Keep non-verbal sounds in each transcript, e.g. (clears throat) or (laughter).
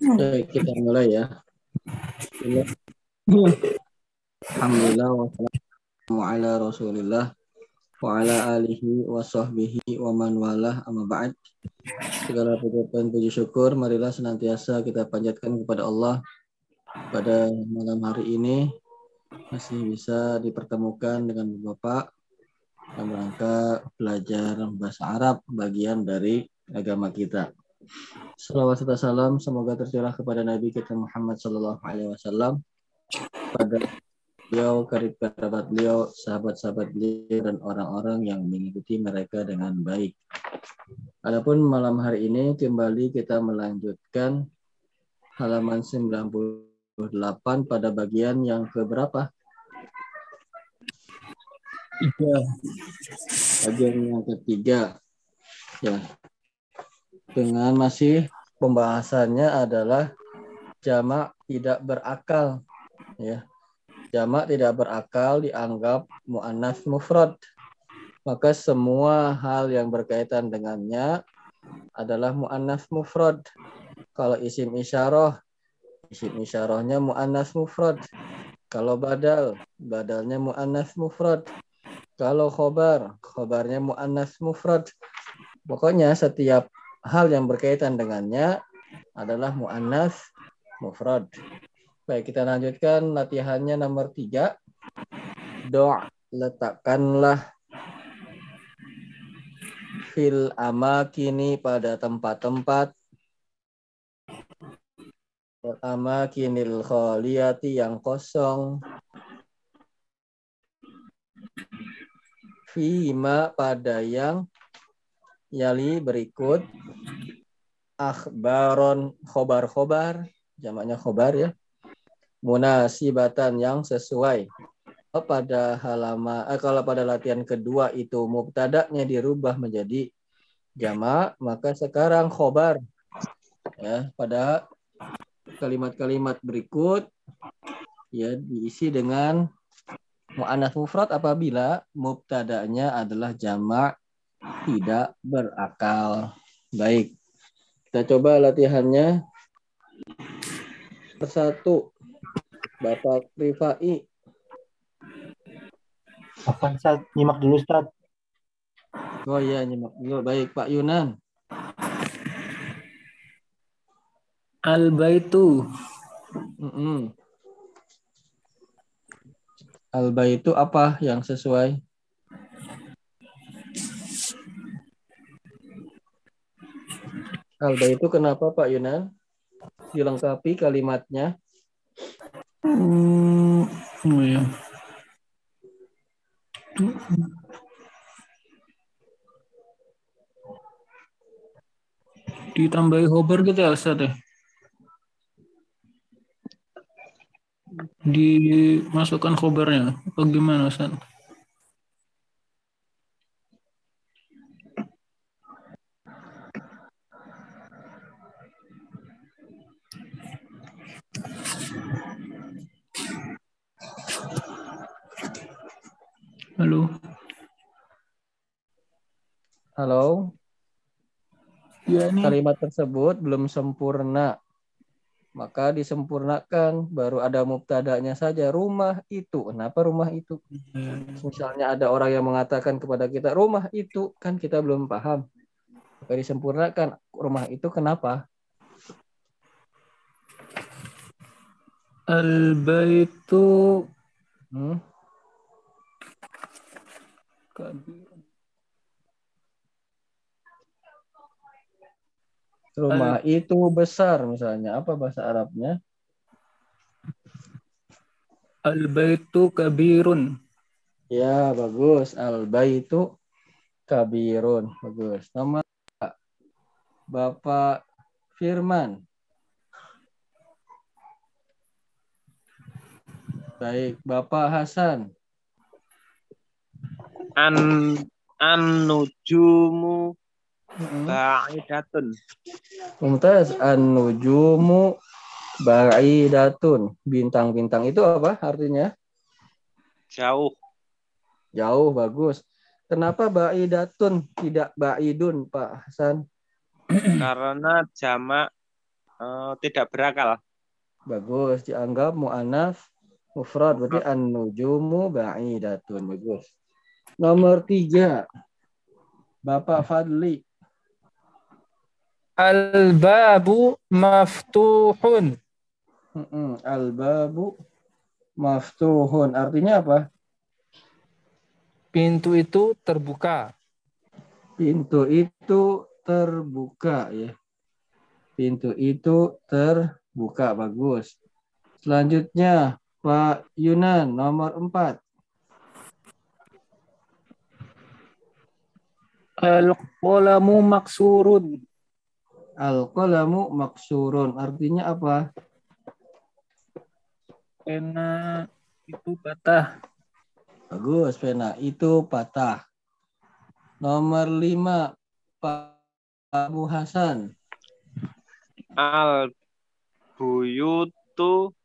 Baik, kita mulai ya. Alhamdulillah wassalamu ala Rasulillah wa ala alihi wa sahbihi wa man walah amma ba'd. Segala puji dan puji syukur marilah senantiasa kita panjatkan kepada Allah pada malam hari ini masih bisa dipertemukan dengan Bapak dalam rangka belajar bahasa Arab bagian dari agama kita. Salawat serta salam semoga tercurah kepada Nabi kita Muhammad Sallallahu Alaihi Wasallam pada beliau, karib kerabat beliau, sahabat-sahabat beliau, dan orang-orang yang mengikuti mereka dengan baik. Adapun malam hari ini kembali kita melanjutkan halaman 98 pada bagian yang keberapa? Tiga. Bagian yang ketiga. Ya, dengan masih pembahasannya adalah jamak tidak berakal ya. Jamak tidak berakal dianggap muannas mufrad. Maka semua hal yang berkaitan dengannya adalah muannas mufrad. Kalau isim isyarah isim isyarahnya muannas mufrad. Kalau badal badalnya muannas mufrad. Kalau khobar khobarnya muannas mufrad. Pokoknya setiap hal yang berkaitan dengannya adalah mu'annas mufrad. Baik, kita lanjutkan latihannya nomor tiga. Doa, letakkanlah fil amakini pada tempat-tempat amakinil khaliyati yang kosong fima pada yang yali berikut. Akhbaron khobar-khobar. Jamaknya khobar ya. Munasibatan yang sesuai. Pada halaman eh, kalau pada latihan kedua itu mubtada'nya dirubah menjadi jamak maka sekarang khobar. Ya pada kalimat-kalimat berikut ya diisi dengan mu'annas mufrad apabila mubtada'nya adalah jamak tidak berakal. Baik, kita coba latihannya. Persatu, Bapak Rifai. Apa Ustaz? Nyimak dulu Ustaz. Oh iya, nyimak dulu. Baik, Pak Yunan. Al-baitu. Mm -mm. Al-baitu apa yang sesuai? Alba itu kenapa Pak Yunan? Dilengkapi kalimatnya. Hmm, oh ya. Ditambahi hover gitu ya Ustaz ya? Dimasukkan khobarnya. Apa gimana Ustaz? Halo. Halo. Ya, ini. Kalimat tersebut belum sempurna. Maka disempurnakan baru ada mubtadanya saja rumah itu. Kenapa rumah itu? Misalnya ada orang yang mengatakan kepada kita rumah itu kan kita belum paham. Maka disempurnakan rumah itu kenapa? Al-baitu Hmm? Rumah itu besar misalnya. Apa bahasa Arabnya? Al-baitu kabirun. Ya, bagus. Al-baitu kabirun. Bagus. Nama Bapak Firman. Baik, Bapak Hasan. An an nujumu ba'idatun. Mumtaz an-nujumu ba'idatun. Bintang-bintang itu apa artinya? Jauh. Jauh, bagus. Kenapa ba'idatun tidak ba'idun, Pak Hasan? (clears throat) Karena jamak eh, tidak berakal. Bagus, dianggap mu'anaf mufrad. Berarti an-nujumu ba'idatun. Bagus. Nomor tiga. Bapak Fadli. Al-babu maftuhun. Mm-mm. Al-babu maftuhun. Artinya apa? Pintu itu terbuka. Pintu itu terbuka ya. Pintu itu terbuka. Bagus. Selanjutnya Pak Yunan nomor empat. Al-qalamu maksurun. Al-qalamu maksurun. Artinya apa? Pena itu patah. Bagus, pena itu patah. Nomor lima, Pak Abu Hasan. Al buyutu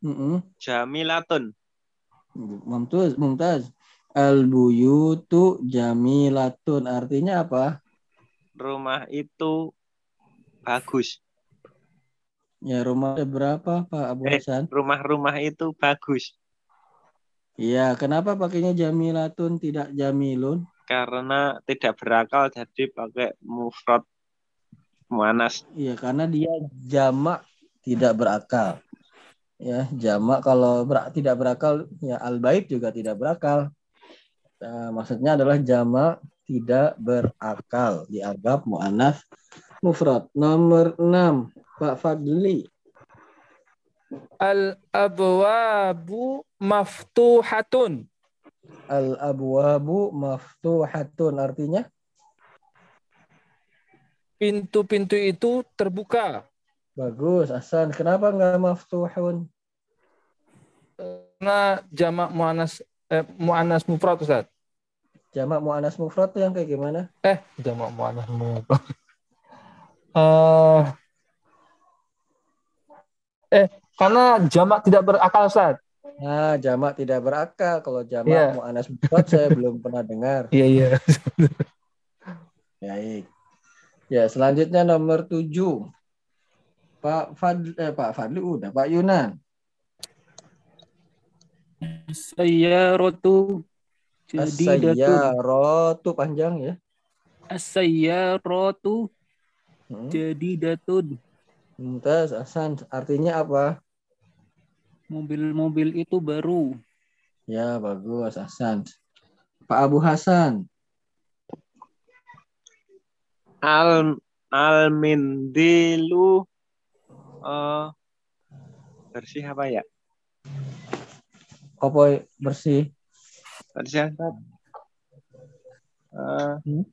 Mm-mm. jamilatun. Mumtaz, mumtaz. Al buyutu jamilatun. Artinya apa? Rumah itu bagus. Ya rumah ada berapa Pak Abu Eh. Hasan? Rumah-rumah itu bagus. Iya, kenapa pakainya jamilatun tidak jamilun? Karena tidak berakal jadi pakai mufrad muanas. Iya, karena dia jamak tidak berakal. Ya, jamak kalau ber- tidak berakal, ya al-bait juga tidak berakal. Nah, maksudnya adalah jamak tidak berakal, dianggap mu'anaf mufrad. Nomor 6, Pak Fadli. Al-abwabu maftuhatun. Al-abwabu maftuhatun artinya Pintu-pintu itu terbuka. bagus, Hasan. Kenapa nggak maftuhun? Karena jamak muannas eh, muannas mufrad Ustaz. Jamak mu'anas mufrad tuh yang kayak gimana? Eh, jamak muannas mufrad. Eh, eh, karena jamak tidak berakal Ustaz. Nah, jamak tidak berakal. Kalau jamak Iya. mu'anas mufrad saya (laughs) belum pernah dengar. Iya, iya. Baik. Ya, selanjutnya nomor 7. Pak Fadli, eh, Pak Fadli udah, Pak Yunan. Sayyaratu jadidatun. As-sayyaratu panjang ya. As-sayyaratu Hmm. jadidatun. Mumtaz, Hasan. Artinya apa? Mobil-mobil itu baru. Ya, bagus, Hasan. Pak Abu Hasan. Al al mindilu eh bersih apa ya? Apa bersih? Bersih Ustaz? Eh, Hmm?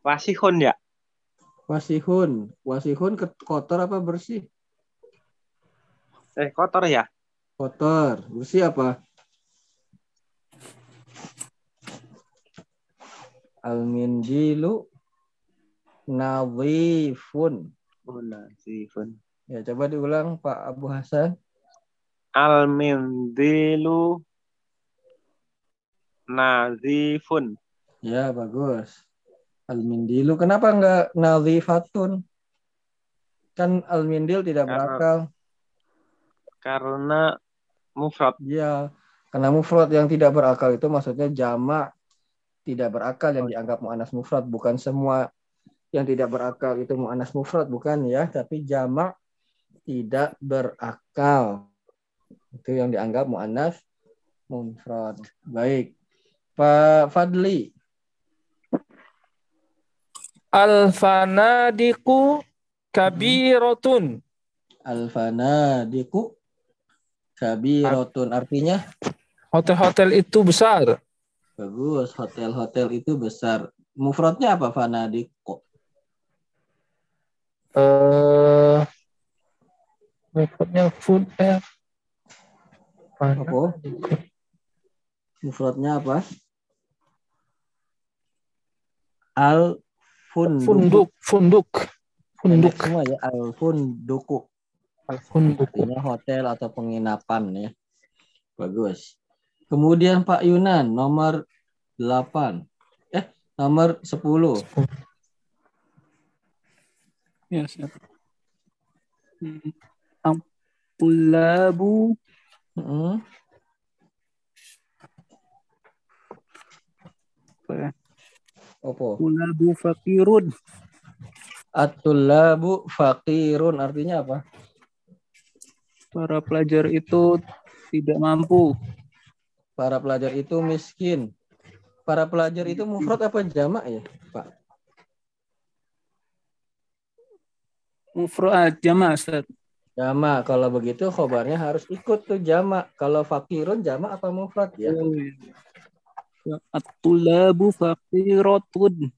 wasihun ya? Wasihun. Wasihun kotor apa bersih? Eh kotor ya? Kotor. Bersih apa? Al-mindilu nadhifun. Oh, nasifun. Ya, coba diulang Pak Abu Hasan. Al mindilu nazifun. Ya, bagus. Al-mindilu. Kenapa enggak nadhifatun? Kan al-mindil tidak Karena- berakal. Karena mufrad. Ya, karena mufrad yang tidak berakal itu maksudnya jamak tidak berakal yang dianggap mu'anas mufrad. Bukan semua yang tidak berakal itu mu'anas mufrad, bukan ya. Tapi jamak tidak berakal. Itu yang dianggap mu'anas mufrad. Baik. Pak Fadli. Al-fanadiku kabiratun. Al-fanadiku kabiratun. Artinya Hotel-hotel itu besar. bagus. Hotel-hotel itu besar. Mufradnya apa fanadiku? Eh Mufradnya food eh Apa? Mufradnya apa? Al funduk. Funduk, funduk, funduk, semua ya. Al funduku. funduk. Artinya hotel atau penginapan ya. Bagus. Kemudian Pak Yunan nomor 8. Eh, nomor 10. Ya, Ustaz. Hmm. Ya? Opo. Tullabu fakirun. At-tullabu faqirun artinya apa? Para pelajar itu tidak mampu. Para pelajar itu miskin. Para pelajar itu mufrad apa jamak ya, Pak? Mufrad jama' Ustaz. Jamak. Kalau begitu khobarnya harus ikut tuh jamak. Kalau fakirun jamak apa mufrad ya? Oh, iya. At-tullabu faqiratun.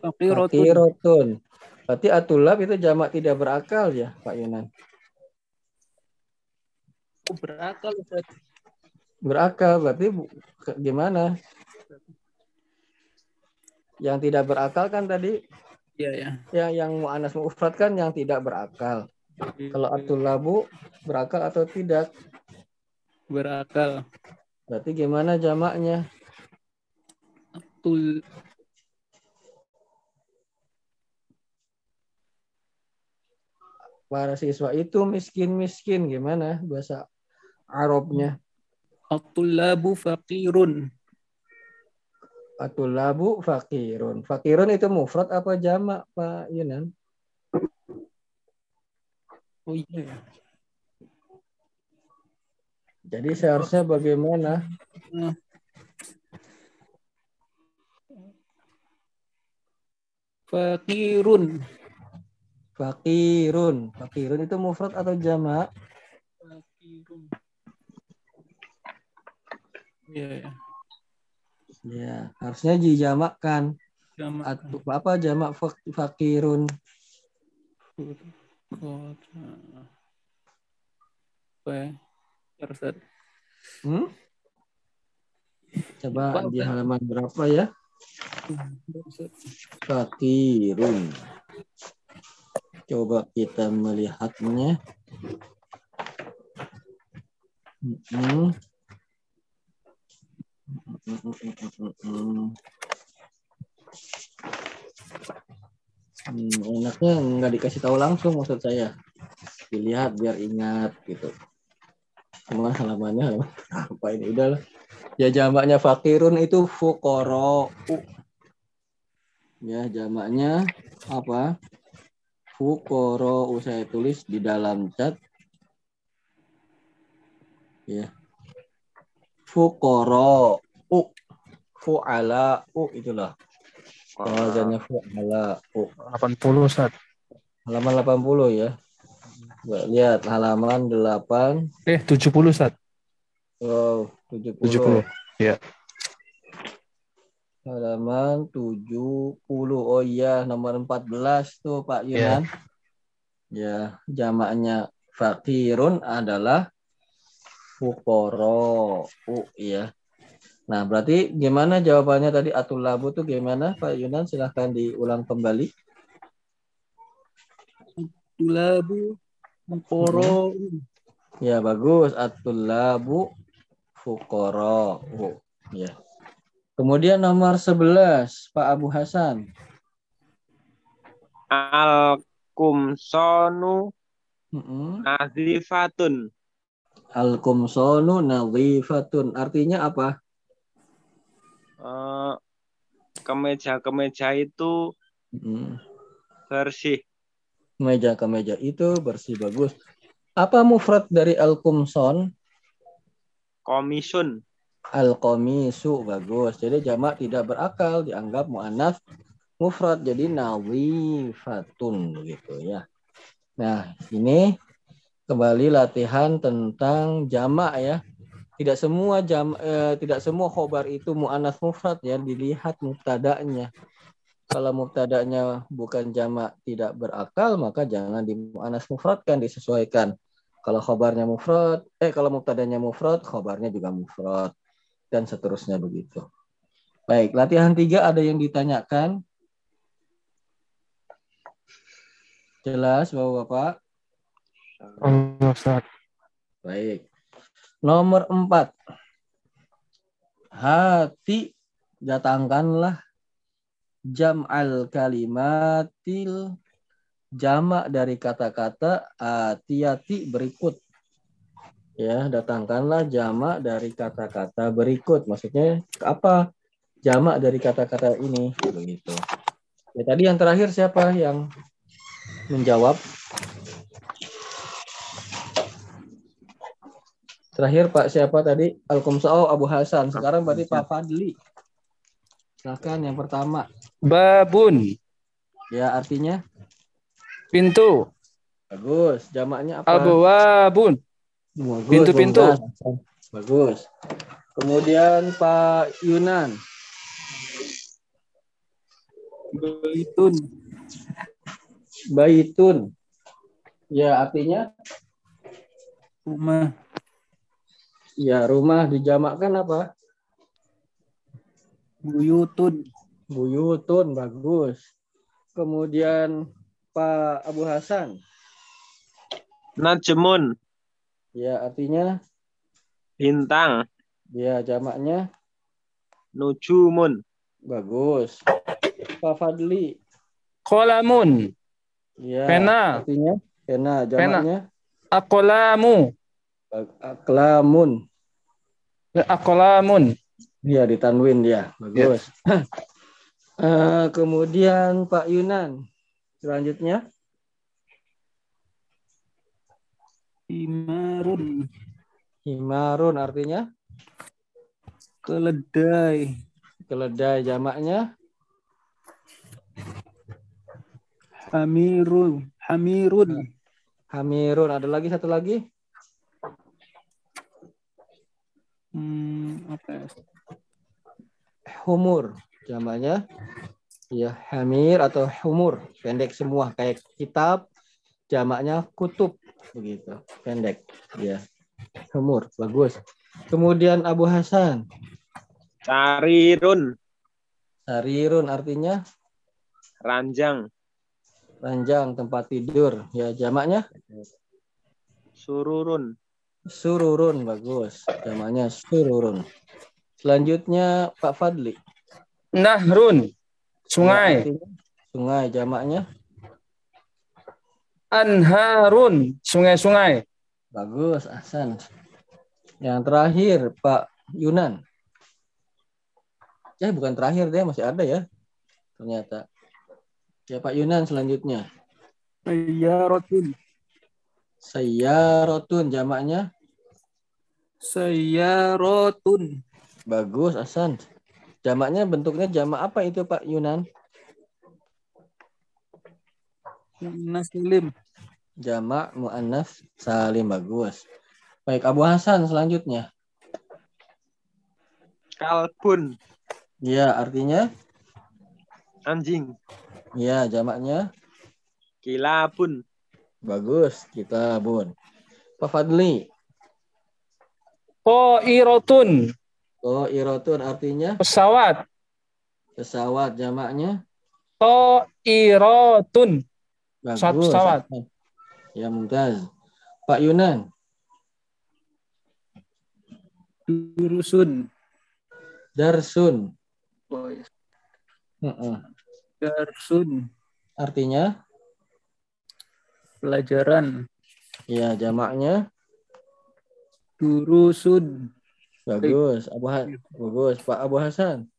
Faqiratun. Fakirotun. Berarti atulab itu jamak tidak berakal ya, Pak Yunan. Oh, berakal Ustaz. Berakal berarti gimana? Yang tidak berakal kan tadi Iya, ya. yang yang mu'anas mufrad kan yang tidak berakal. Kalau atulabu berakal atau tidak? berakal. Berarti gimana jamaknya? Tul Para siswa itu miskin-miskin gimana bahasa Arabnya? at-tullabu faqirun. Atulabu fakirun. Fakirun itu mufrad apa jamak, Pak Yunan? Oh iya. ya. Jadi seharusnya bagaimana? Faqirun. Fakirun. Fakirun itu mufrad atau jamak? Faqirun. Iya, ya. Ya, harusnya dijamakkan. Jama' Atu, apa jamak fak- fakirun? Kota. Bentar, Ustaz. Hmm? Coba Lupa, di halaman berapa ya? Fakirun. Coba kita melihatnya. Hmm. Hmm, enaknya nggak dikasih tahu langsung maksud saya. Dilihat biar ingat gitu. Cuma halamannya halaman (laughs) apa ini udah lah. Ya jamaknya fakirun itu fukoro. Ya jamaknya apa? Fukoro saya tulis di dalam chat. Ya. Fukoro. U. Fu'ala. U itulah. Fu'ala. U. 80 Ustaz. Halaman 80 ya. Coba Lihat halaman 8. Eh 70 Ustaz. Oh, 70. 70. Iya. Halaman 70. Oh iya, nomor 14 tuh Pak Yunan. Ya, jamaknya fakirun adalah fukoro. Uh, iya. Nah, berarti gimana jawabannya tadi atulabu tuh gimana Pak Yunan? Silahkan diulang kembali. Tulabu mengkoro. Ya, bagus. Atulabu fukoro. Uh, ya. Kemudian nomor 11, Pak Abu Hasan. Al kumsonu Mm-mm. nazifatun. Al-kumsonu nadhifatun. Artinya apa? Eh, kemeja-kemeja itu Mm. bersih. Meja-kemeja itu bersih bagus. Apa mufrad dari al-kumson? Komisun. Al-komisu bagus. Jadi jamak tidak berakal dianggap muannats mufrad jadi nadhifatun begitu ya. Nah, ini kembali latihan tentang jamak ya. Tidak semua jam eh, tidak semua khobar itu muannats mufrad ya, dilihat mubtada'nya. Kalau mubtada'nya bukan jamak tidak berakal, maka jangan dimuannats mufradkan, disesuaikan. Kalau khobarnya mufrad, eh kalau mubtada'nya mufrad, khobarnya juga mufrad dan seterusnya begitu. Baik, latihan tiga ada yang ditanyakan? Jelas, Bapak-Bapak? Allah Ustaz. Baik. Nomor empat. Hati datangkanlah jam'al kalimatil jamak dari kata-kata ati-ati berikut. Ya, datangkanlah jamak dari kata-kata berikut. Maksudnya apa? Jamak dari kata-kata ini begitu. Ya, tadi yang terakhir siapa yang menjawab? Terakhir Pak siapa tadi? Alkumsao Abu Hasan. Sekarang berarti Pak Fadli. Silakan yang pertama. Babun. Ya artinya Pintu. bagus. Jamaknya apa? Abwabun. Bagus, Pintu-pintu. Bagus. Kemudian Pak Yunan. Baitun. Baitun. Ya artinya Rumah. Ya rumah dijamakkan apa? Buyutun. Buyutun bagus. Kemudian Pak Abu Hasan. Najmun. Ya artinya Bintang. ya jamaknya Nujumun. bagus. Pak Fadli. Kolamun. Ya Pena. artinya pena jamaknya Akolamu. Aklamun. Akolamun. Ya ditanwin dia. Bagus. (laughs) Eh, kemudian Pak Yunan. Selanjutnya Imarun. himarun artinya Keledai. keledai jamaknya Hamirun. Hamirun. hamirun. Ada lagi satu lagi? Hmm, apa ya? Humur jamaknya. Ya hamir atau humur. Pendek semua kayak kitab jamaknya kutub. Begitu pendek ya. Humur bagus. Kemudian Abu Hasan. Sarirun. sarirun artinya? Ranjang. ranjang tempat tidur. Ya jamaknya? Sururun. Sururun bagus jamaknya sururun selanjutnya Pak Fadli Nahrun. Sungai. artinya sungai jamaknya Anharun. Sungai-sungai. bagus Ahsan yang terakhir Pak Yunan ya bukan terakhir deh masih ada ya ternyata ya Pak Yunan selanjutnya Sayyaratun. Sayyarotun jamaknya Sayyaratun. bagus Hasan jamaknya bentuknya jamak apa itu Pak Yunan Naslim. jamak muannas salim bagus baik Abu Hasan selanjutnya Kalbun. ya artinya Anjing. ya jamaknya Kilabun. bagus kita bun Pak Fadli Toirotun. oh irotun artinya Pesawat. pesawat jamaknya Toirotun. bagus Pesawat- pesawat. ya mumtaz Pak Yunan Durusun. darsun Oh, ya. Heeh. Darsun. artinya Pelajaran. ya jamaknya Durusun. bagus Abu Ha- bagus Pak Abu Hasan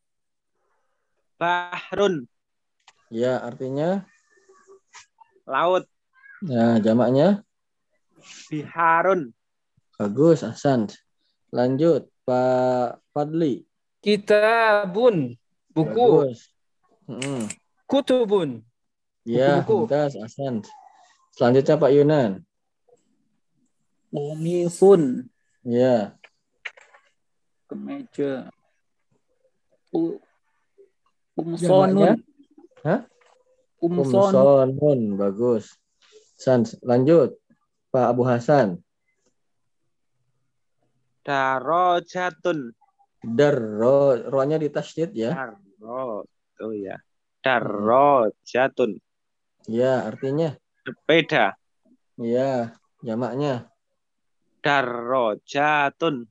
Bahrun. ya artinya Laut. ya jamaknya Biharun. bagus Hasan lanjut Pak Fadli Kitabun. Buku. bagus Heeh. Kutubun. ya mumtaz Hasan selanjutnya Pak Yunan Komifun. Ya Kemeja. U-? Umsonun. Hah? Umson. Umsonun bagus San lanjut Pak Abu Hasan Darojatun. Darro, rohnya di tasydid ya. Darro. Oh ya. Darojatun. Ya, artinya Sepeda. ya, jamaknya Darrojatun.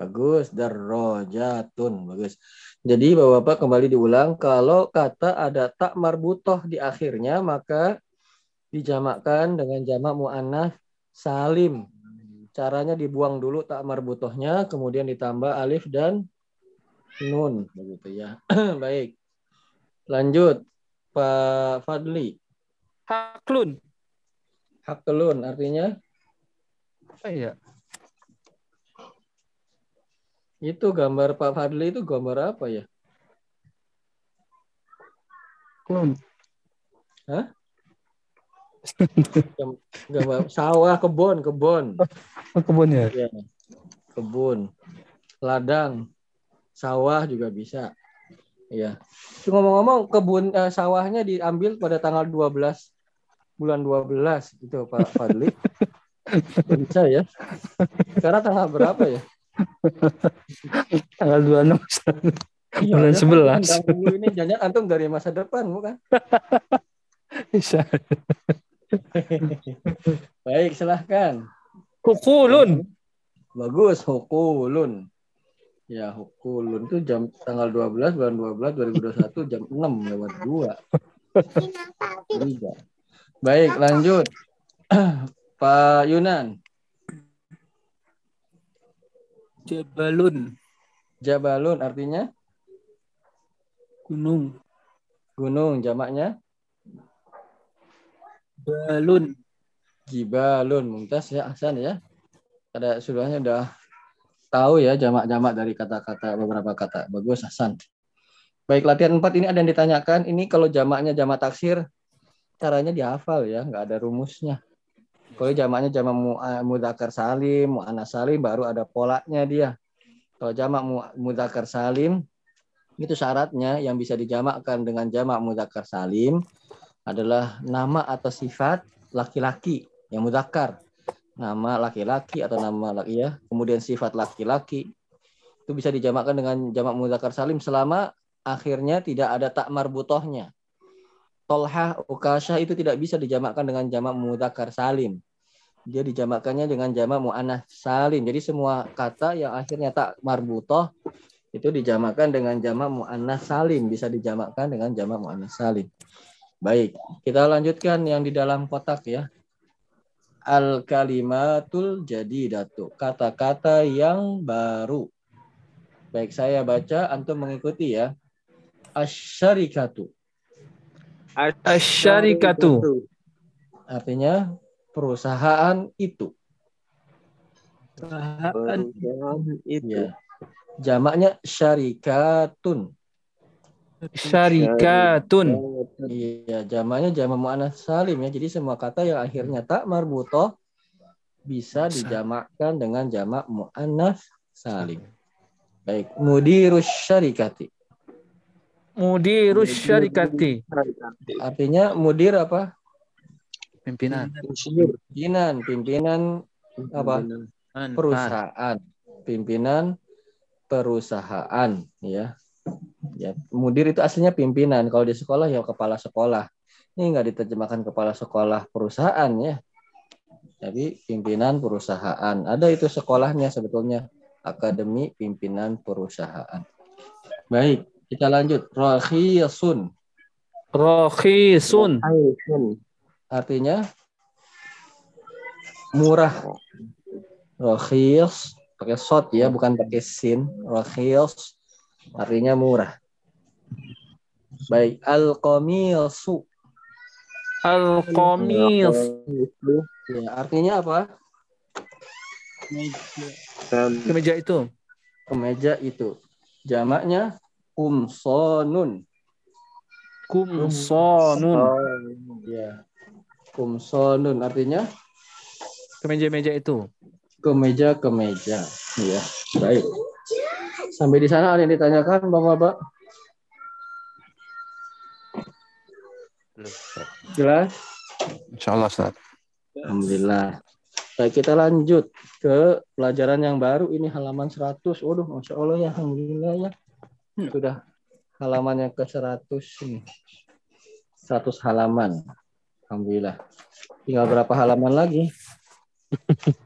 bagus. Darrojatun, bagus. Jadi Bapak-bapak kembali diulang kalau kata ada tak marbutoh di akhirnya maka dijamakkan dengan jamak muannats salim. Caranya dibuang dulu tak marbutohnya, kemudian ditambah alif dan nun begitu ya. (clears throat) Baik. Lanjut Pak Fadli. Haklun. Hakelun artinya Oh, iya. Itu gambar Pak Fadli itu gambar apa ya? Klun. Gambar sawah, kebun, kebun. Oh, kebun ya? Ya. Kebun. Ladang. Sawah juga bisa. Iya. Itu Ngomong-ngomong kebun eh, sawahnya diambil pada tanggal 12 bulan 12 itu Pak Fadli. (laughs) Bisa ya. Sekarang tanggal berapa ya? (laughs) Tanggal 26. Iya, Bulan 11. tanggal dulu ini jangan antum dari masa depan bukan? (laughs) Bisa. (laughs) Baik, silahkan. Kukulun. Bagus, hukulun. Ya, hukulun itu jam tanggal 12 bulan 12 2021 jam 6 lewat 2. Tiga. Baik, lanjut. (clears throat) Pak Yunan, Jabalun. Jabalun artinya Gunung. gunung, jamaknya Balun. Jibalun. Mumtaz ya, Hasan ya. Ada sudahnya udah tahu ya jamak-jamak dari kata-kata beberapa kata. Bagus Hasan. Baik, latihan 4 ini ada yang ditanyakan. Ini kalau jamaknya jamak taksir, caranya dihafal ya, nggak ada rumusnya. Kalau jamaknya jamak mu- eh, mudzakkar salim, muannas salim baru ada polanya dia. Kalau jamak mu- mudzakkar salim itu syaratnya yang bisa dijamakkan dengan jamak mudzakkar salim adalah nama atau sifat laki-laki yang mudzakkar. Nama laki-laki atau nama laki ya, kemudian sifat laki-laki itu bisa dijamakkan dengan jamak mudzakkar salim selama akhirnya tidak ada tak marbutohnya. Tolhah, ukasha itu tidak bisa dijamakkan dengan jamak mudzakkar salim. Dia dijamakkannya dengan jamak muannats salim. Jadi semua kata yang akhirnya tak marbutoh itu dijamakkan dengan jamak muannats salim, bisa dijamakkan dengan jamak muannats salim. Baik, kita lanjutkan yang di dalam kotak ya. Al kalimatul jadidatu, kata-kata yang baru. Baik, saya baca antum mengikuti ya. Asyarikatu Asyarikatu. artinya perusahaan itu. Perusahaan itu. Ya. Jamaknya syarikatun. Syarikatun. Iya, jamaknya jamak muannats salim ya. Jadi semua kata yang akhirnya tak marbutoh bisa dijamakkan dengan jamak muannats salim. Baik, mudirus syarikati. Mudirus syarikati. Artinya mudir apa? Pimpinan. Pimpinan, pimpinan apa? Perusahaan. Pimpinan perusahaan ya. Ya, mudir itu aslinya pimpinan. Kalau di sekolah ya kepala sekolah. Ini nggak diterjemahkan kepala sekolah perusahaan ya. Tapi pimpinan perusahaan. Ada itu sekolahnya sebetulnya. Akademi Pimpinan Perusahaan. Baik, kita lanjut. Rakhisun. Rohisun. Artinya murah. Rohis pakai sot ya, bukan pakai sin. Rohis artinya murah. Baik, al-qamisu. Al-Qamis. Ya, artinya apa? Kemeja itu. Kemeja itu. Jamaknya kumsonun. Kumsonun. Ya. Kumsonun artinya Kemeja-meja itu. kemeja-kemeja. Ya, baik. Sampai di sana ada yang ditanyakan, Bapak-bapak? Jelas? Insya Allah, Ustaz. Alhamdulillah. Baik, kita lanjut ke pelajaran yang baru. Ini halaman 100. Waduh, Masya Allah ya. Alhamdulillah ya. Sudah halaman yang ke 100 ini. 100 halaman. Alhamdulillah. Tinggal berapa halaman lagi? (laughs)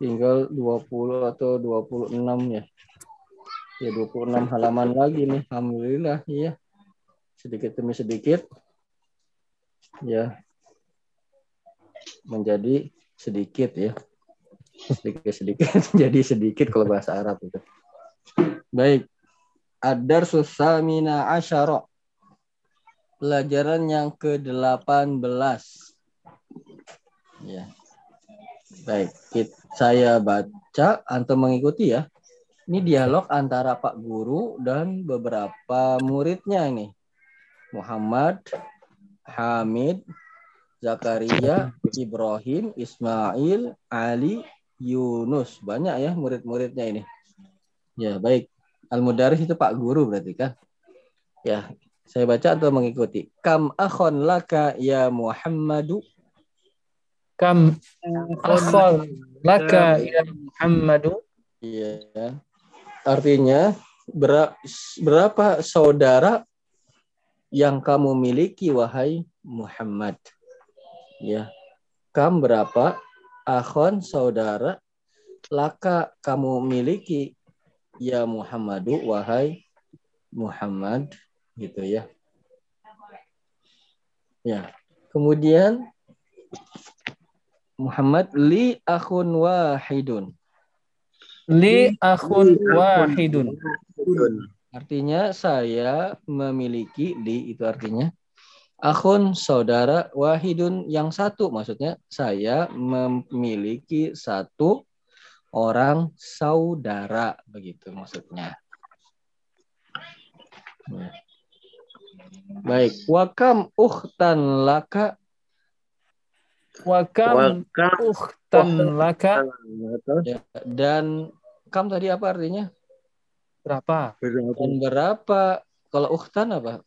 Tinggal 20 atau 26 ya. Ya 26 halaman lagi nih. Alhamdulillah ya. Sedikit demi sedikit ya menjadi sedikit ya. Sedikit-sedikit (laughs) jadi sedikit kalau bahasa Arab itu. Baik. Adar susamina asyara. Pelajaran yang ke-18. Ya. Baik, kit- saya baca antum mengikuti ya. Ini dialog antara Pak Guru dan beberapa muridnya ini. Muhammad, Hamid, Zakaria, Ibrahim, Ismail, Ali, Yunus. Banyak ya murid-muridnya ini. Ya, baik. Al-Mudaris itu Pak Guru berarti kan? Ya, saya baca atau mengikuti. Kam akhon laka ya Muhammadu. Kam akhal laka ya Muhammadu. Iya. Artinya bera- berapa saudara yang kamu miliki wahai Muhammad? Ya. Kam berapa akhon saudara laka kamu miliki ya Muhammadu wahai Muhammad gitu ya. Ya. Kemudian Muhammad li akhun wahidun. Li akhun wahidun. Artinya saya memiliki li itu artinya akhun saudara wahidun yang satu maksudnya saya memiliki satu orang saudara begitu maksudnya. Ya. Baik, wakam ukhtan laka Wa kam Waka ukhtan laka. ya, dan kam tadi apa artinya? Berapa? Dan berapa kalau ukhtan apa?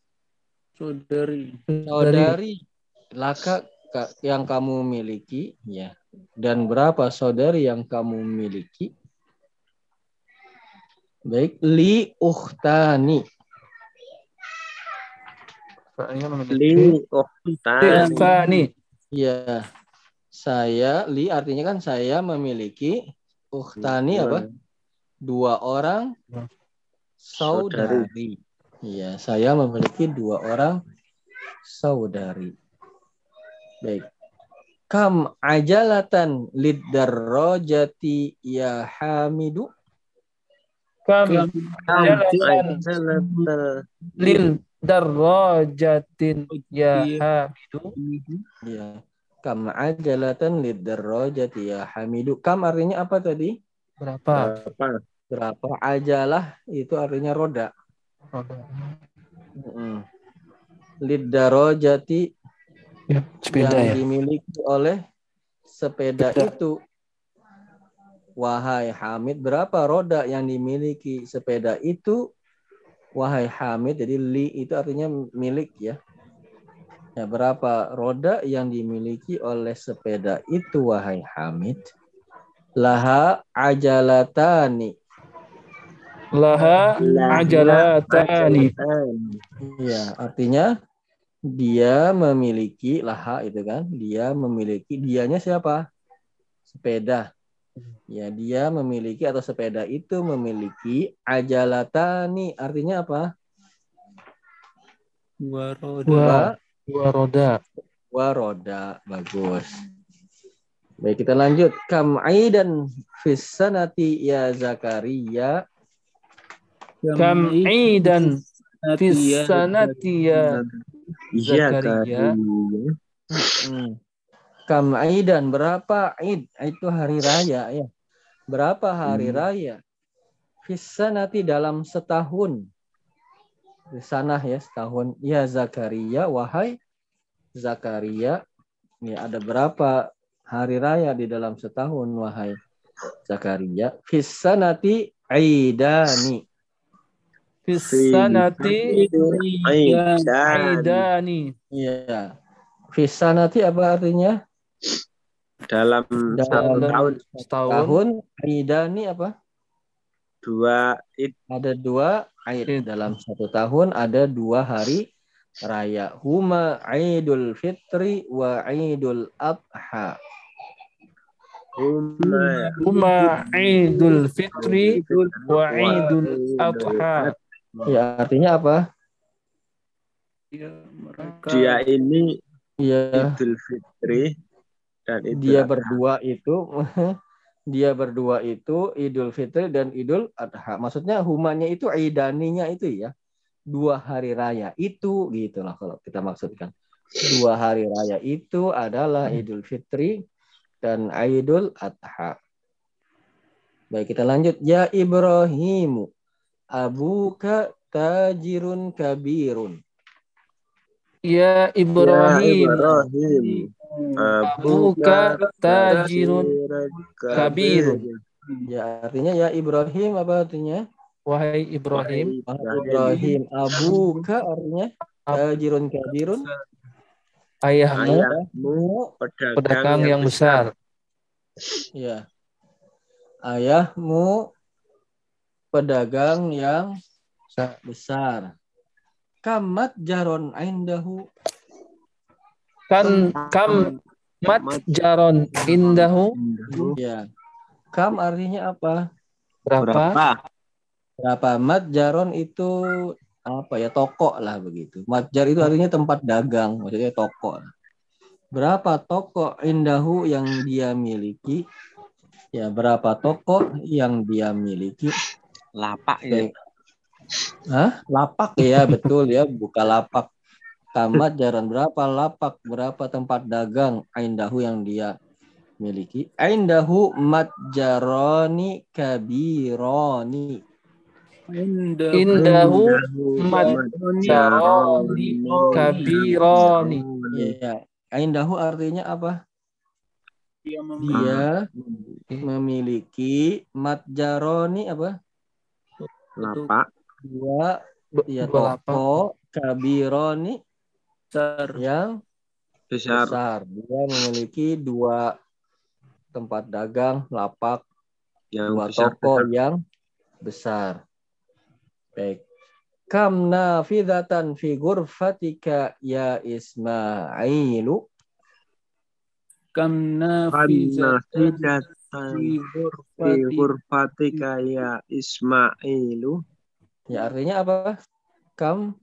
Saudari. Saudari laka ka- yang kamu miliki ya. Dan berapa saudari yang kamu miliki? Baik, li. Soalnya li memiliki. uhtan Ukhtani. Ya. Saya li artinya kan saya memiliki ukhtani apa? Dua orang saudari. Iya, saya memiliki dua orang saudari. Baik. Kam ajalatan lidarrojati ya hamidu. Kam Am jalatan ajalatal lil darrajatin ya hamidu. Ya. Kam ajalatan lidarrojati ya hamidu. Kam artinya apa tadi? Berapa? apa? Berapa ajalah itu artinya roda. Roda. Mm. Lidarrojati Ya, sepeda yang ya. dimiliki oleh sepeda Sepeda. itu. Wahai Hamid, berapa roda yang dimiliki sepeda itu? Wahai Hamid, jadi li itu artinya milik ya. Ya, berapa roda yang dimiliki oleh sepeda itu wahai Hamid? Laha ajalatani. Laha ajalatani. Ya, artinya dia memiliki laha itu kan, dia memiliki dianya siapa? Sepeda. Ya, dia memiliki atau sepeda itu memiliki ajalatani. Artinya apa? Dua roda. Dua. Dua, roda. dua roda. Bagus. Baik, kita lanjut. Kam aidan fis sanati ya Zakaria. Kam idan fis sanati ya Iya Zakaria. Hmm. Kam aidan berapa id? Itu hari raya ya. Berapa hari Hmm. raya? Fisa nanti dalam setahun. Di sana ya setahun. Ya Zakaria, wahai Zakaria. Ya ada berapa hari raya di dalam setahun wahai Zakaria? Fisa nanti aidani. Fis sanati Aidan. aidani. Iya. Fisa nanti apa artinya? Dalam satu Dalam tahun Setahun. Tahun aidani apa? dua id ada dua Aid Id. dalam satu tahun ada dua hari raya huma Idul Fitri wa Idul Adha Huma Huma Idul Fitri wa Idul Adha. Ya artinya apa Ya, mereka dia ini Iya, Idul Fitri dan Idul dia Adha. berdua itu (laughs) dia berdua itu Idul Fitri dan Idul Adha. Maksudnya humanya itu idaninya itu ya. Dua hari raya itu gitulah kalau kita maksudkan. Dua hari raya itu adalah Idul Fitri dan Idul Adha. Baik, kita lanjut. Ya Ibrahimu, abuka tajirun kabirun. Ya Ya Ibrahim. Ibrahim. Abuka tajirun kabirun. Ya artinya ya Ibrahim apa artinya? Wahai Ibrahim. Wahai Ibrahim, abuka artinya tajirun kabirun. Ayahmu Ayahmu pedagang, pedagang yang besar. Ya. Ayahmu pedagang yang Besar. Kamat jaron aindahu. Kan kam mat jaron indahu Ya. Kam artinya apa? berapa? Berapa? Berapa mat jaron itu apa ya toko lah begitu. Matjar itu artinya tempat dagang, maksudnya toko. Berapa toko indahu yang dia miliki? Ya, berapa toko yang dia miliki? Lapak ya. Hah? Lapak ya, betul ya, buka lapak. Tamat jaran berapa lapak, berapa tempat dagang aindahu yang dia miliki? Aindahu matjaroni kabironi. Indah. Indahu mat Jaroni jaroni kabironi. Ya, aindahu artinya apa? Dia memiliki matjaroni apa? Lapak. Dua ya Dua toko kabironi besar. yang Besar. besar. Dia memiliki dua tempat dagang, lapak, Yang dua besar. toko yang besar. Baik. Kam nafidatan fi ghurfatika ya Ismailu. Kam tidak fi hurfatika ya Ismailu. Ya artinya apa? Kam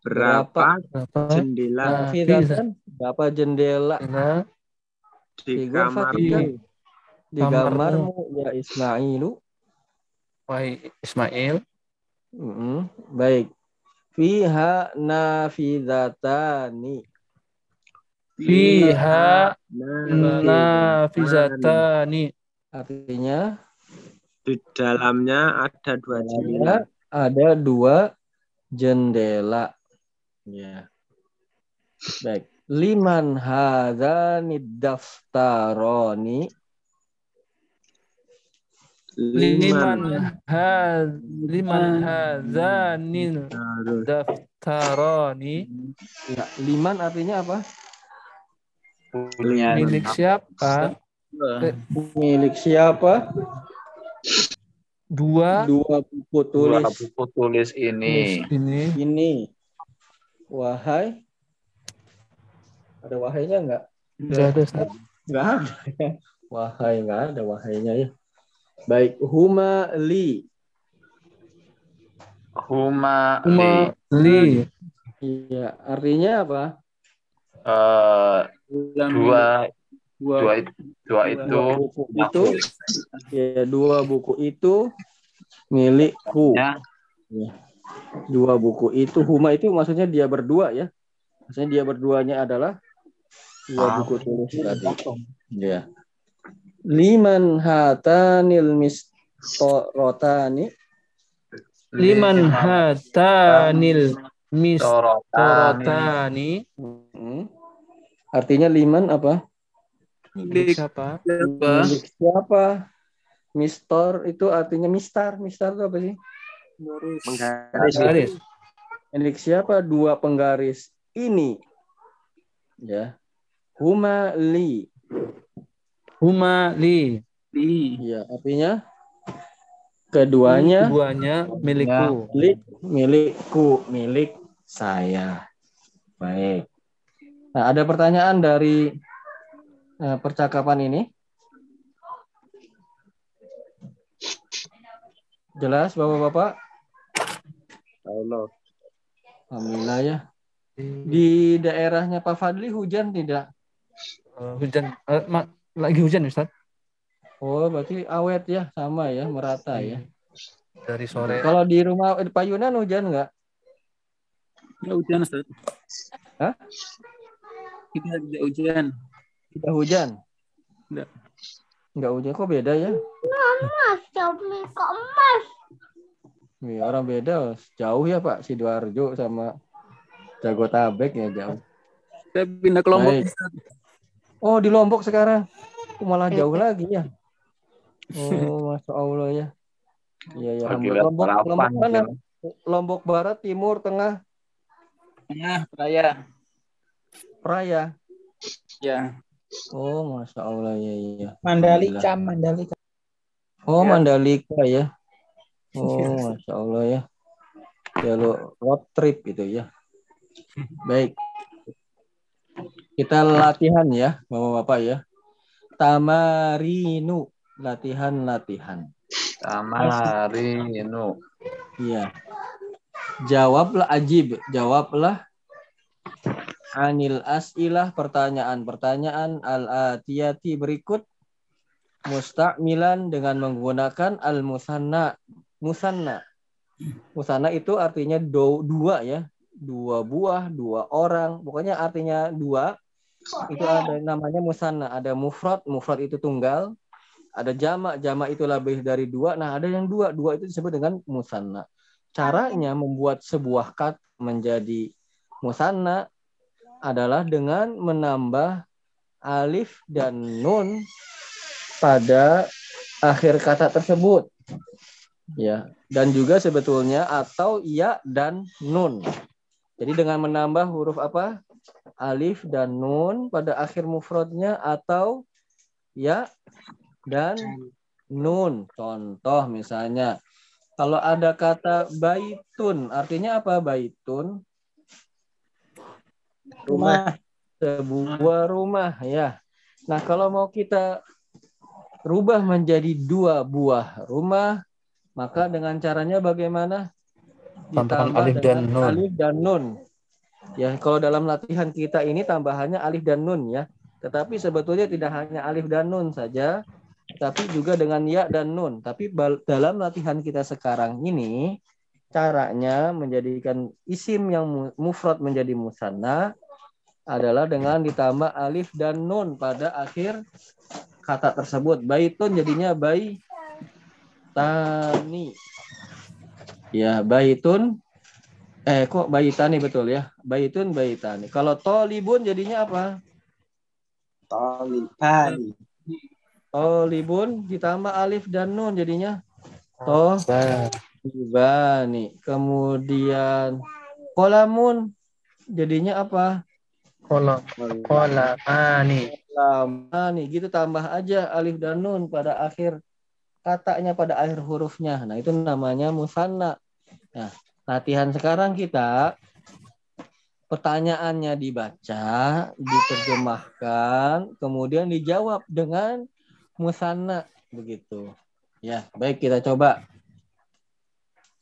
Berapa Berapa? jendela berapa jendela Nah, di kamarmu? di kamarmu ya Ismailu. wahai Ismail. Mm-mm. Baik. Fiha nafidatani. Fiha Nah, nafizatani. Artinya di dalamnya ada dua jendela. ada dua jendela. Ya. Baik. Liman hadzani daftaroni. Liman Liman had liman hadzanil harus daftarani Ya, liman artinya apa? Punya milik siapa? Milik siapa? Dua Dua buku dua tulis buku tulis ini. ini ini. Wahai. Ada wahainya enggak? Nggak ada Ustaz. Enggak ada. ya. Wahai enggak ada wahainya ya. Baik, huma li. Huma li. Uma li Iya, artinya apa? Eh, dalam dua dua dua itu dua itu Dua buku itu ya dua buku itu milikku. Ya. Dua buku itu huma itu maksudnya dia berdua ya. Maksudnya dia berduanya adalah dua Ah. buku tulis tadi. Ya. Liman hatanil mistorotani liman hatanil Torotani. mistorotani Hmm. Artinya liman apa? milik siapa? siapa? Milik siapa? Mistor itu artinya mistar. Mistar itu apa sih? menggaris. Garis. Milik siapa? Dua penggaris ini. Ya. Huma li. Huma li Di Ya, artinya keduanya keduanya milikku. milik milikku, milik saya. Baik. Nah, ada pertanyaan dari eh, percakapan ini? Jelas, Bapak-bapak? Allah. Alhamdulillah ya. Di daerahnya Pak Fadli hujan tidak? Eh, hujan eh, ma- lagi hujan Ustaz Oh, berarti awet ya, sama ya, merata ya. dari sore. Kalau di rumah Pak Yunan hujan nggak? Ya hujan Ustaz. Hah? Kita tidak hujan. Tidak hujan? Nggak. Nggak hujan, kok beda ya? Mas, Jomli kok emas? Iya, orang beda. Jauh ya Pak, Sidoarjo sama Jagotabek ya jauh. Saya pindah ke Lombok. Baik. Oh, di Lombok sekarang. Oh, malah jauh lagi ya. Oh, (laughs) Masya Allah ya. Iya, ya. Lihat Lombok, Lombok mana? gitu. Lombok Barat, Timur, Tengah, Tengah raya. Praya. Ya. Oh, Masya Allah ya. ya. Mandalika, Mandalika. Oh, Ya. Mandalika ya. Oh, Masya Allah ya. Jalur road trip itu ya. Baik. Kita latihan ya, Bapak-Bapak ya. Tamarinu, latihan-latihan. Tamarinu. Iya. Jawablah ajib, jawablah anil as'ilah pertanyaan-pertanyaan al-atiyati berikut musta'milan dengan menggunakan al-musanna. Musanna. Musanna itu artinya do, dua ya. Dua buah, dua orang. Pokoknya artinya dua. Itu ada namanya musanna. Ada mufrad, mufrad itu tunggal. Ada jamak, jamak itu lebih dari dua. Nah ada yang dua, dua itu disebut dengan musanna. Caranya membuat sebuah kata menjadi musanna adalah dengan menambah alif dan nun pada akhir kata tersebut. Ya, dan juga sebetulnya atau ya dan nun. Jadi dengan menambah huruf apa? Alif dan nun pada akhir mufradnya atau ya dan nun. Contoh misalnya kalau ada kata baitun, artinya apa baitun? Rumah. Sebuah rumah ya. Nah, kalau mau kita rubah menjadi dua buah rumah, maka dengan caranya bagaimana? Ditambah alif dan dengan nun. Alif dan nun. Ya, kalau dalam latihan kita ini tambahannya alif dan nun ya. Tetapi sebetulnya tidak hanya alif dan nun saja, tapi juga dengan ya dan nun. Tapi dalam latihan kita sekarang ini caranya menjadikan isim yang mu- mufrad menjadi musanna adalah dengan ditambah alif dan nun pada akhir kata tersebut. Baitun jadinya bayi tani. Ya, baitun eh kok baitani betul ya? Baitun baitani. Kalau tolibun jadinya apa? Taliban. Tolibun ditambah alif dan nun jadinya Bah. Ibani. Kemudian kolamun jadinya apa? Kolam. Kolamani. Lama nih gitu tambah aja alif dan nun pada akhir katanya pada akhir hurufnya. Nah, itu namanya musanna. Nah, latihan sekarang kita pertanyaannya dibaca, diterjemahkan, kemudian dijawab dengan musanna begitu. Ya, baik kita coba.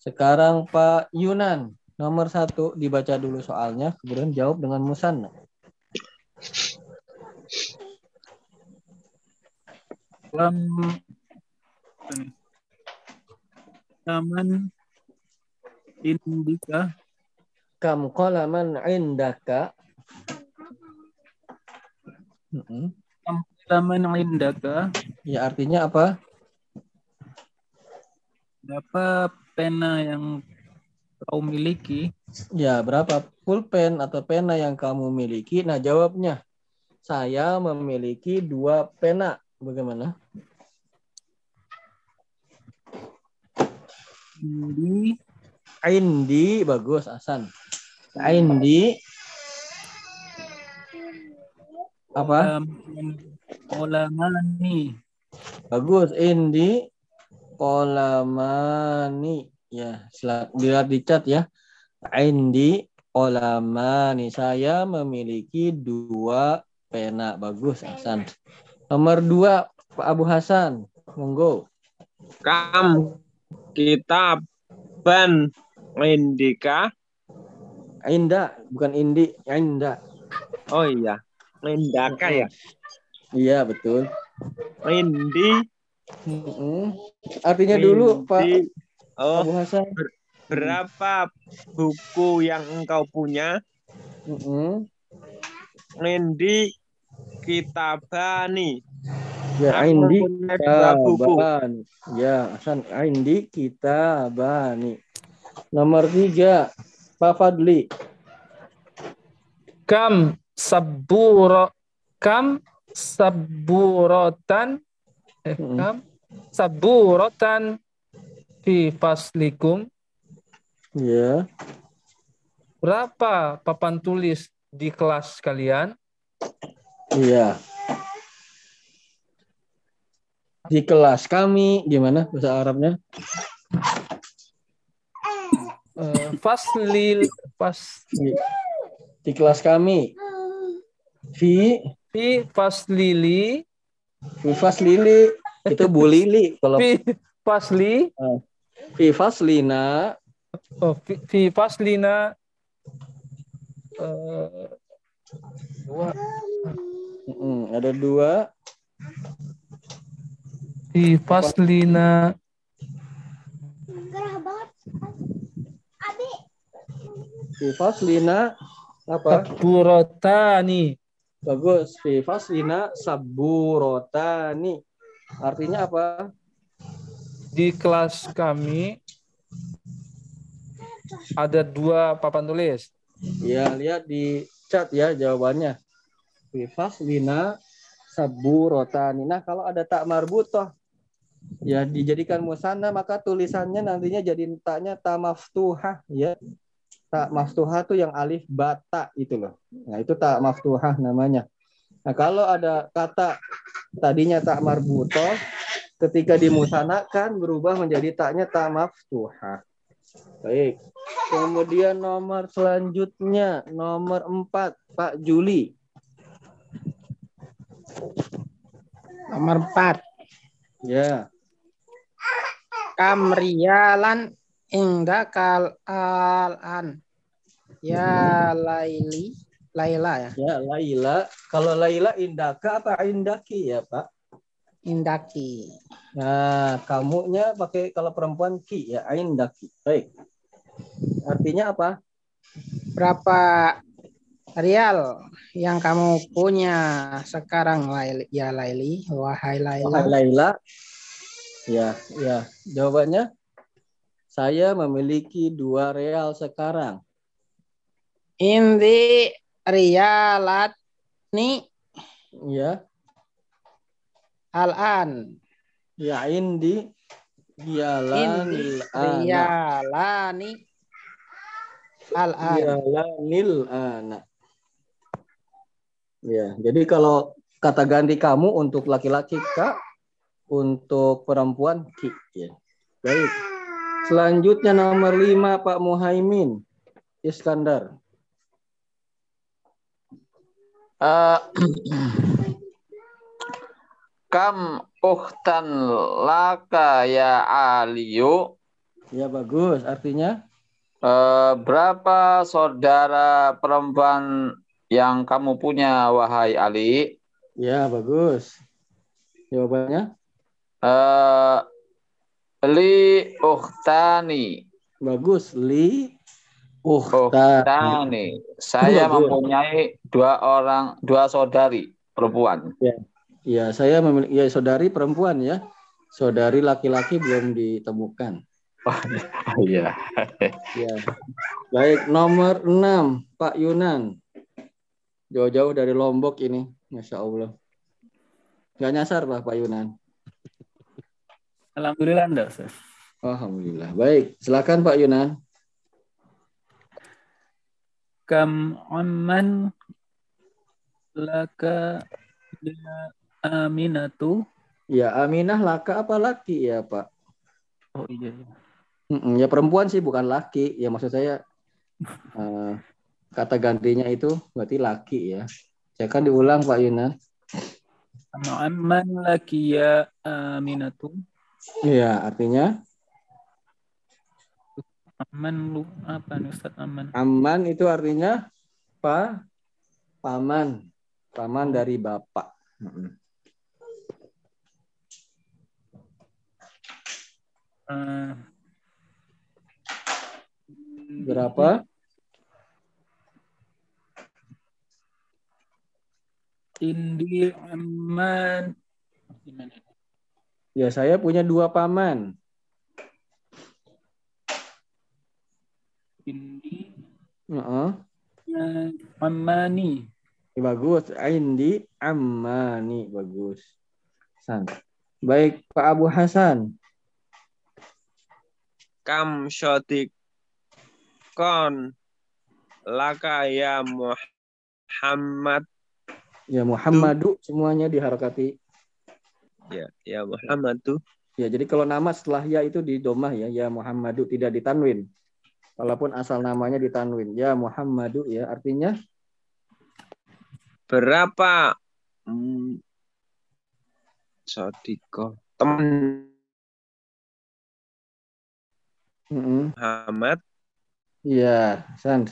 Sekarang Pak Yunan, nomor satu dibaca dulu soalnya, kemudian jawab dengan musanna. Lam Taman Indika Kam qalaman indaka. Mm-mm. Taman Indaka Ya artinya apa? berapa pena yang kau miliki? Ya berapa pulpen atau pena yang kamu miliki? Nah jawabnya, saya memiliki dua pena. Bagaimana? Indi Indi bagus Asan. Indi apa? Olamani Bagus. Indi kolamani. Ya, sila- dilihat di chat ya. Indi kolamani. Saya memiliki dua pena. Bagus Hasan. Nomor dua Pak Abu Hasan. Monggo. Kam kitab ban indika Inda, bukan Indi, Inda. Oh iya. Lindaka ya. Iya, betul. Lindi. Mm-mm. Artinya dulu, Pak. Oh, Abu Hasan. berapa buku yang engkau punya? Mm-mm. Lindi Kitabani. Ya, Aku Indi mempunyai dua buku. Kitaban. Ya, Hasan, Indi Kitabani. Nomor tiga, Pak Fadli. Kam saburo kam saburotan Mm-mm. kam saburotan fi faslikum Ya, berapa papan tulis di kelas kalian? iya. Di kelas kami, gimana bahasa Arabnya? Eh, faslil fas Di, di kelas kami. Fi, fi faslili fi faslili. Itu Bu Lili. Kalau fi fasli fi faslina, oh, fi, fi faslina eh, dua mm, ada dua. fi faslina Gerah banget. Abi. Fi faslina, apa? saburotani Bagus. Fi faslina saburotani. Artinya apa? di kelas kami ada dua papan tulis. Ya, lihat di chat ya jawabannya. Fi faslina saburotani. Nah, kalau ada tak marbutoh ya dijadikan musana maka tulisannya nantinya jadi taknya ta maftuhah ya. Tak maftuhah tuh yang alif bata itu loh. Nah, itu tak maftuhah namanya. Nah, kalau ada kata tadinya tak marbutoh ketika dimusanakan berubah menjadi taknya tak maftuhah. Baik. Kemudian nomor selanjutnya nomor 4 Pak Juli. Nomor 4. Ya. Kamrialan indakal al-an. Ya Laili. Laila ya. Ya, Laila. Kalau Laila indaka apa indaki ya, Pak? Indaki. Nah, kamunya pakai kalau perempuan ki ya, indaki. Baik. Artinya apa? Berapa rial yang kamu punya sekarang Laili? Ya Laili. Wahai Laila. Wahai Laila. Ya, ya. Jawabannya saya memiliki dua real sekarang. Indi rialat ni Ya, al-an. ya indi dialanil ana. rialani al-an. Dialanil ana. Ya, jadi kalau kata ganti kamu untuk laki-laki kak, untuk perempuan ki. Ya. Baik. Selanjutnya nomor lima Pak Muhaimin Iskandar. Eh, (clears throat) kam uhtan laka ya Aliyu Ya bagus. Artinya Eh, berapa saudara perempuan yang kamu punya wahai Ali ya bagus. Jawabannya Eh, li uhtani bagus. Li Oh, uhta. uhtani saya Bagus. mempunyai dua orang dua saudari perempuan Ya, saya memiliki ya saudari perempuan ya. Saudari laki-laki belum ditemukan. iya Ya. Baik, nomor 6 Pak Yunan. Jauh-jauh dari Lombok ini, Masya Allah. Gak nyasar lah Pak Yunan. Alhamdulillah enggak. Alhamdulillah. Baik, silakan Pak Yunan. Kam amman laka ya aminatu. Ya, Aminah laka apa laki ya Pak? Oh iya. iya. Mm-mm, Ya perempuan sih bukan laki. Ya maksud saya (laughs) eh, kata gantinya itu berarti laki ya. Saya kan diulang Pak Yunan. Kam amman laki ya aminatu. Iya, artinya Aman lu apa nih Ustaz aman? Aman itu artinya pa paman, paman dari bapak. Eh, Berapa? Indi aman. Gimana? Ya saya punya dua paman. Indi Heeh. eh, amani. Bagus. Indi ammani bagus. San. Baik Pak Abu Hasan. Kam syodik kon laka ya Muhammad. Ya Muhammadu semuanya diharakati. Ya, ya Muhammad tuh. Ya jadi kalau nama setelah ya itu di domah ya. Ya Muhammadu tidak ditanwin. Walaupun asal namanya ditanwin. Ya Muhammadu ya artinya Berapa hmm, Sodiko teman Mm-mm. Muhammad Iya, San.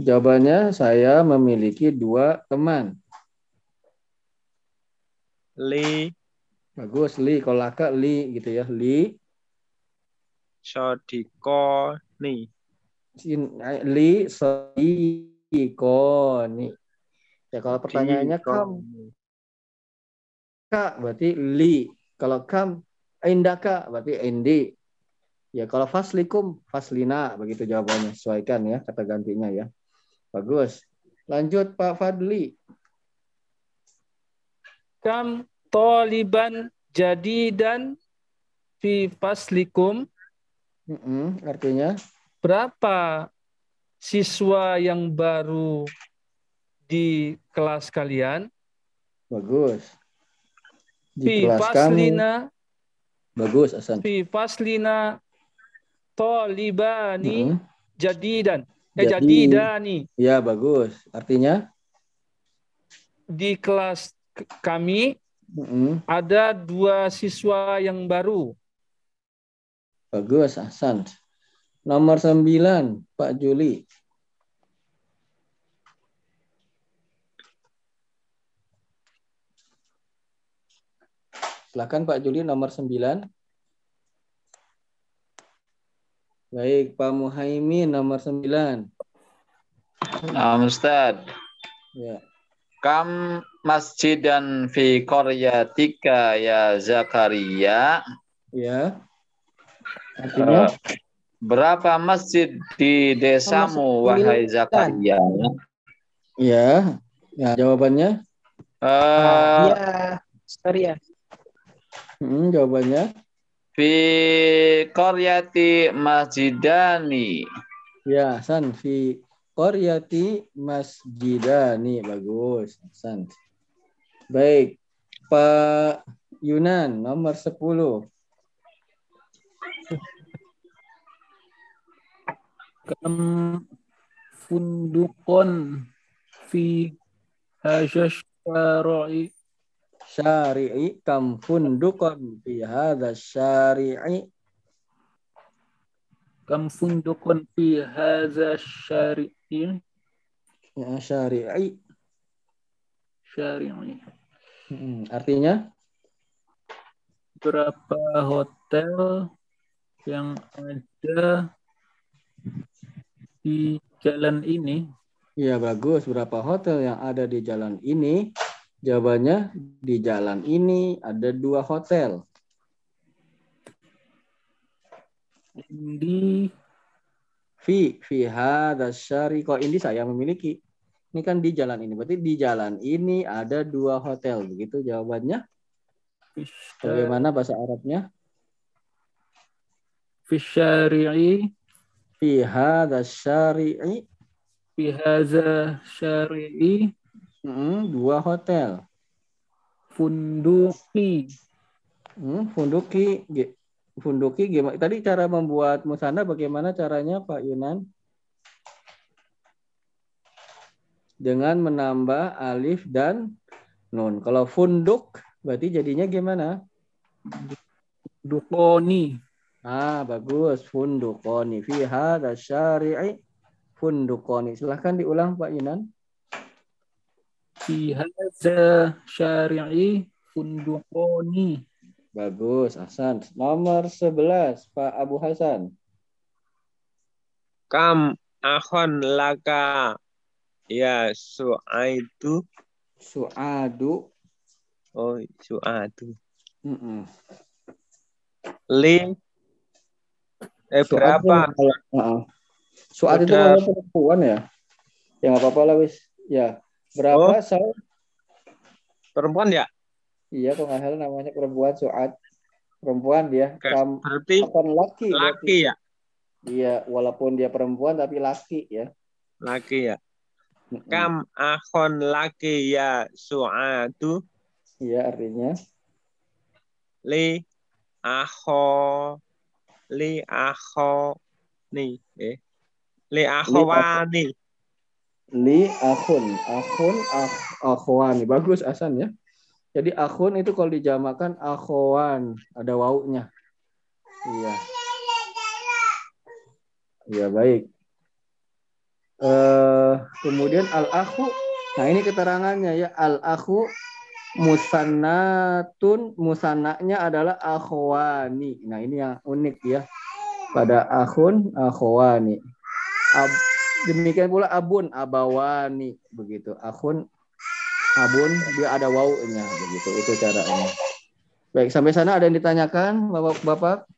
Jawabannya saya memiliki dua teman. li Bagus, Li. Kalau laka, Li gitu ya. Li, Sodiko nih. Eh, Li, Soikoni. Ya kalau pertanyaannya kam, Kak, berarti Li. Kalau kam, Indaka, berarti Indi. Ya kalau faslikum, faslina. Begitu jawabannya. Sesuaikan ya kata gantinya ya. Bagus. Lanjut Pak Fadli. Kam toliban jadidan fi faslikum. Mm-mm, artinya Berapa siswa yang baru di kelas kalian? bagus. Di Fi kelas faslina Bagus, Hasan. fi faslina tolibani Mm-mm. jadidan. Eh, Jadi- jadidani. Ya, bagus. Artinya Di kelas kami mm-mm, ada dua siswa yang baru. bagus, Hasan. Nomor 9, Pak Juli. Silakan Pak Juli nomor 9. Baik, Pak Muhaimin nomor 9. Nah, Ustaz. Ya. Kam masjidan fi qaryatika ya Zakaria? Ya. Artinya Eh, berapa masjid di desamu wahai. Zakaria? ya. Ya, jawabannya? Eh, Iya, sorry ya. Hmm, jawabannya fi qaryati masjidani. Ya, San fi qaryati masjidani bagus, San. Baik, Pak Yunan nomor 10. Kam fundukon fi syara'i Syari'i. Kam fundukon fi hadha syari'i. Kam fundukon fi hadha syari'i. Ya, syari'i. Syari'i. Hmm, artinya? Berapa hotel yang ada di jalan ini. Ya bagus. Berapa hotel yang ada di jalan ini? Jawabannya di jalan ini ada dua hotel. Di fi fi syari. Kok ini saya memiliki? Ini kan di jalan ini. Berarti di jalan ini ada dua hotel. Begitu jawabannya? Bagaimana bahasa Arabnya? Fi syari'i fi hadha syari'i? Fi hadha syari'i? Hmm, dua hotel. Funduki. Hmm, funduki funduki gimana tadi cara membuat musana bagaimana caranya Pak Yunan? Dengan menambah alif dan nun. Kalau funduk berarti jadinya gimana? Dukoni Ah, bagus. Fundukoni. Fi hadha syari'i fundukoni. Silahkan diulang Pak Yunan. Fi hadza syari'i fundukoni. Bagus, Hasan. Nomor 11, Pak Abu Hasan. Kam akhon laka ya su'aitu. Su'adu. Oh, su'atu. Mm-mm. Li eh Su'adu berapa? kalau- Heeh. Su'ad itu kalau perempuan ya? Ya nggak apa-apa lah wis. Ya. Berapa Oh. Sal? Perempuan ya? Iya, kok nggak salah namanya perempuan Su'ad. Perempuan dia. Kam Berarti akan laki. berarti. laki ya? Iya, walaupun dia perempuan tapi laki ya. Laki ya. Kam akhon laki ya su'atu. Iya, artinya Li akho li akho nih eh li akhwani li akhun, akhun, akh, akhwani. Bagus Asan ya. Jadi akhun itu kalau dijamakan akhwan, ada waunya. Iya. Iya baik. Eh kemudian al akhu. Nah ini keterangannya ya al akhu musannatun musannaknya adalah akhwani. Nah ini yang unik ya. Pada akhun akhwani. Ab- demikian pula abun abawani begitu. Akhun abun dia ada waunya begitu. Itu caranya. Baik, sampai sana ada yang ditanyakan Bapak-bapak?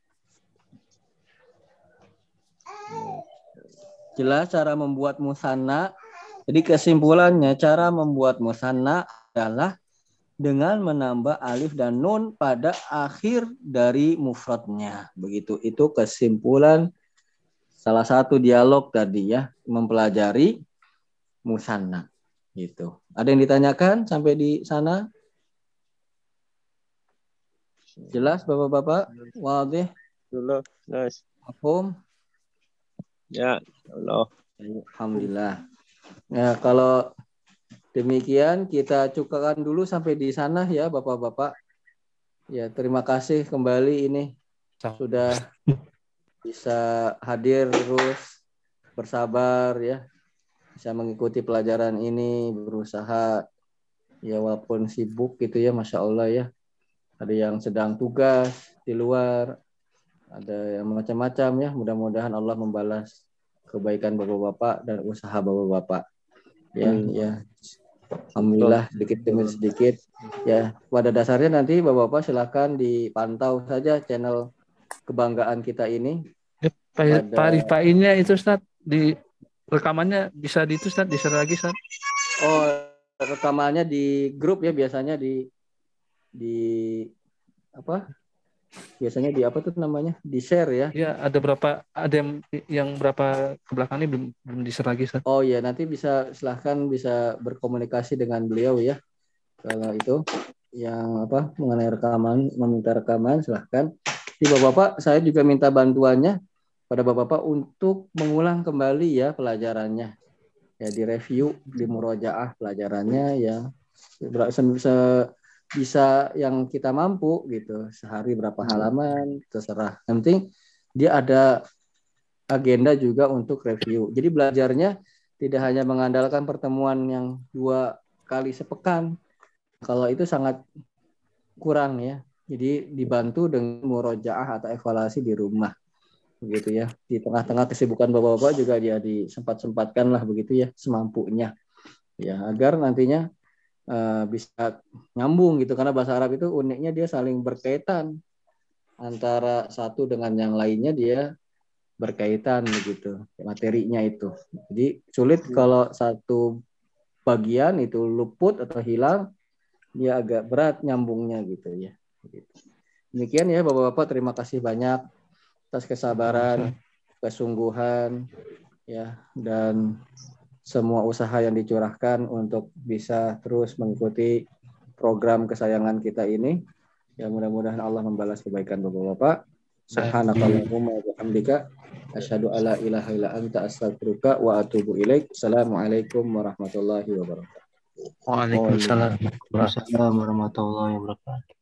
Jelas cara membuat musanna. Jadi kesimpulannya cara membuat musanna adalah dengan menambah alif dan nun pada akhir dari mufradnya. Begitu itu kesimpulan salah satu dialog tadi ya mempelajari musanna gitu. Ada yang ditanyakan sampai di sana? Jelas Bapak-bapak? Wadih? dulu Mafhum? ya Allah Alhamdulillah. Ya, kalau demikian kita cukupkan dulu sampai di sana ya Bapak-bapak. Ya, terima kasih kembali ini sudah bisa hadir terus bersabar ya. Bisa mengikuti pelajaran ini, berusaha ya walaupun sibuk gitu ya, Masya Allah ya. Ada yang sedang tugas di luar, ada yang macam-macam ya. Mudah-mudahan Allah membalas kebaikan bapak-bapak dan usaha bapak-bapak. Ya, ya. Alhamdulillah sedikit demi sedikit. Ya, pada dasarnya nanti bapak-bapak silakan dipantau saja channel kebanggaan kita ini. Pak Ada- Pak Rifainnya itu Ustaz di rekamannya bisa di itu Ustaz, di-share lagi Ustaz. Oh, rekamannya di grup ya biasanya di di apa? Biasanya di apa tuh namanya? Di share ya. Ya, ada berapa ada yang yang berapa ke belakang ini belum belum di-share lagi Ustaz. Oh iya, nanti bisa silahkan bisa berkomunikasi dengan beliau ya. Kalau itu yang apa mengenai rekaman, meminta rekaman silahkan. Di bapak-bapak, saya juga minta bantuannya pada bapak-bapak untuk mengulang kembali ya pelajarannya. Ya direview, di murojaah pelajarannya ya se- se- bisa yang kita mampu gitu sehari berapa halaman terserah. Yang penting dia ada agenda juga untuk review. Jadi belajarnya tidak hanya mengandalkan pertemuan yang dua kali sepekan. Kalau itu sangat kurang ya. Jadi dibantu dengan murojaah atau evaluasi di rumah. Begitu ya. Di tengah-tengah kesibukan Bapak-bapak juga dia disempat-sempatkan lah begitu ya semampunya. Ya, agar nantinya eh, bisa nyambung gitu. Karena bahasa Arab itu uniknya dia saling berkaitan. Antara satu dengan yang lainnya dia berkaitan begitu materinya itu. Jadi sulit kalau satu bagian itu luput atau hilang, dia agak berat nyambungnya gitu ya. Demikian ya Bapak-bapak terima kasih banyak atas kesabaran, kesungguhan ya. Dan semua usaha yang dicurahkan untuk bisa terus mengikuti program kesayangan kita ini. Ya mudah-mudahan Allah membalas kebaikan Bapak-bapak. Subhanakallahumma wa bihamdika asyhadu alla ilaha illa anta astaghfiruka wa atubu ilaik. Assalamualaikum warahmatullahi wabarakatuh. Waalaikumsalam. Warahmatullahi wabarakatuh.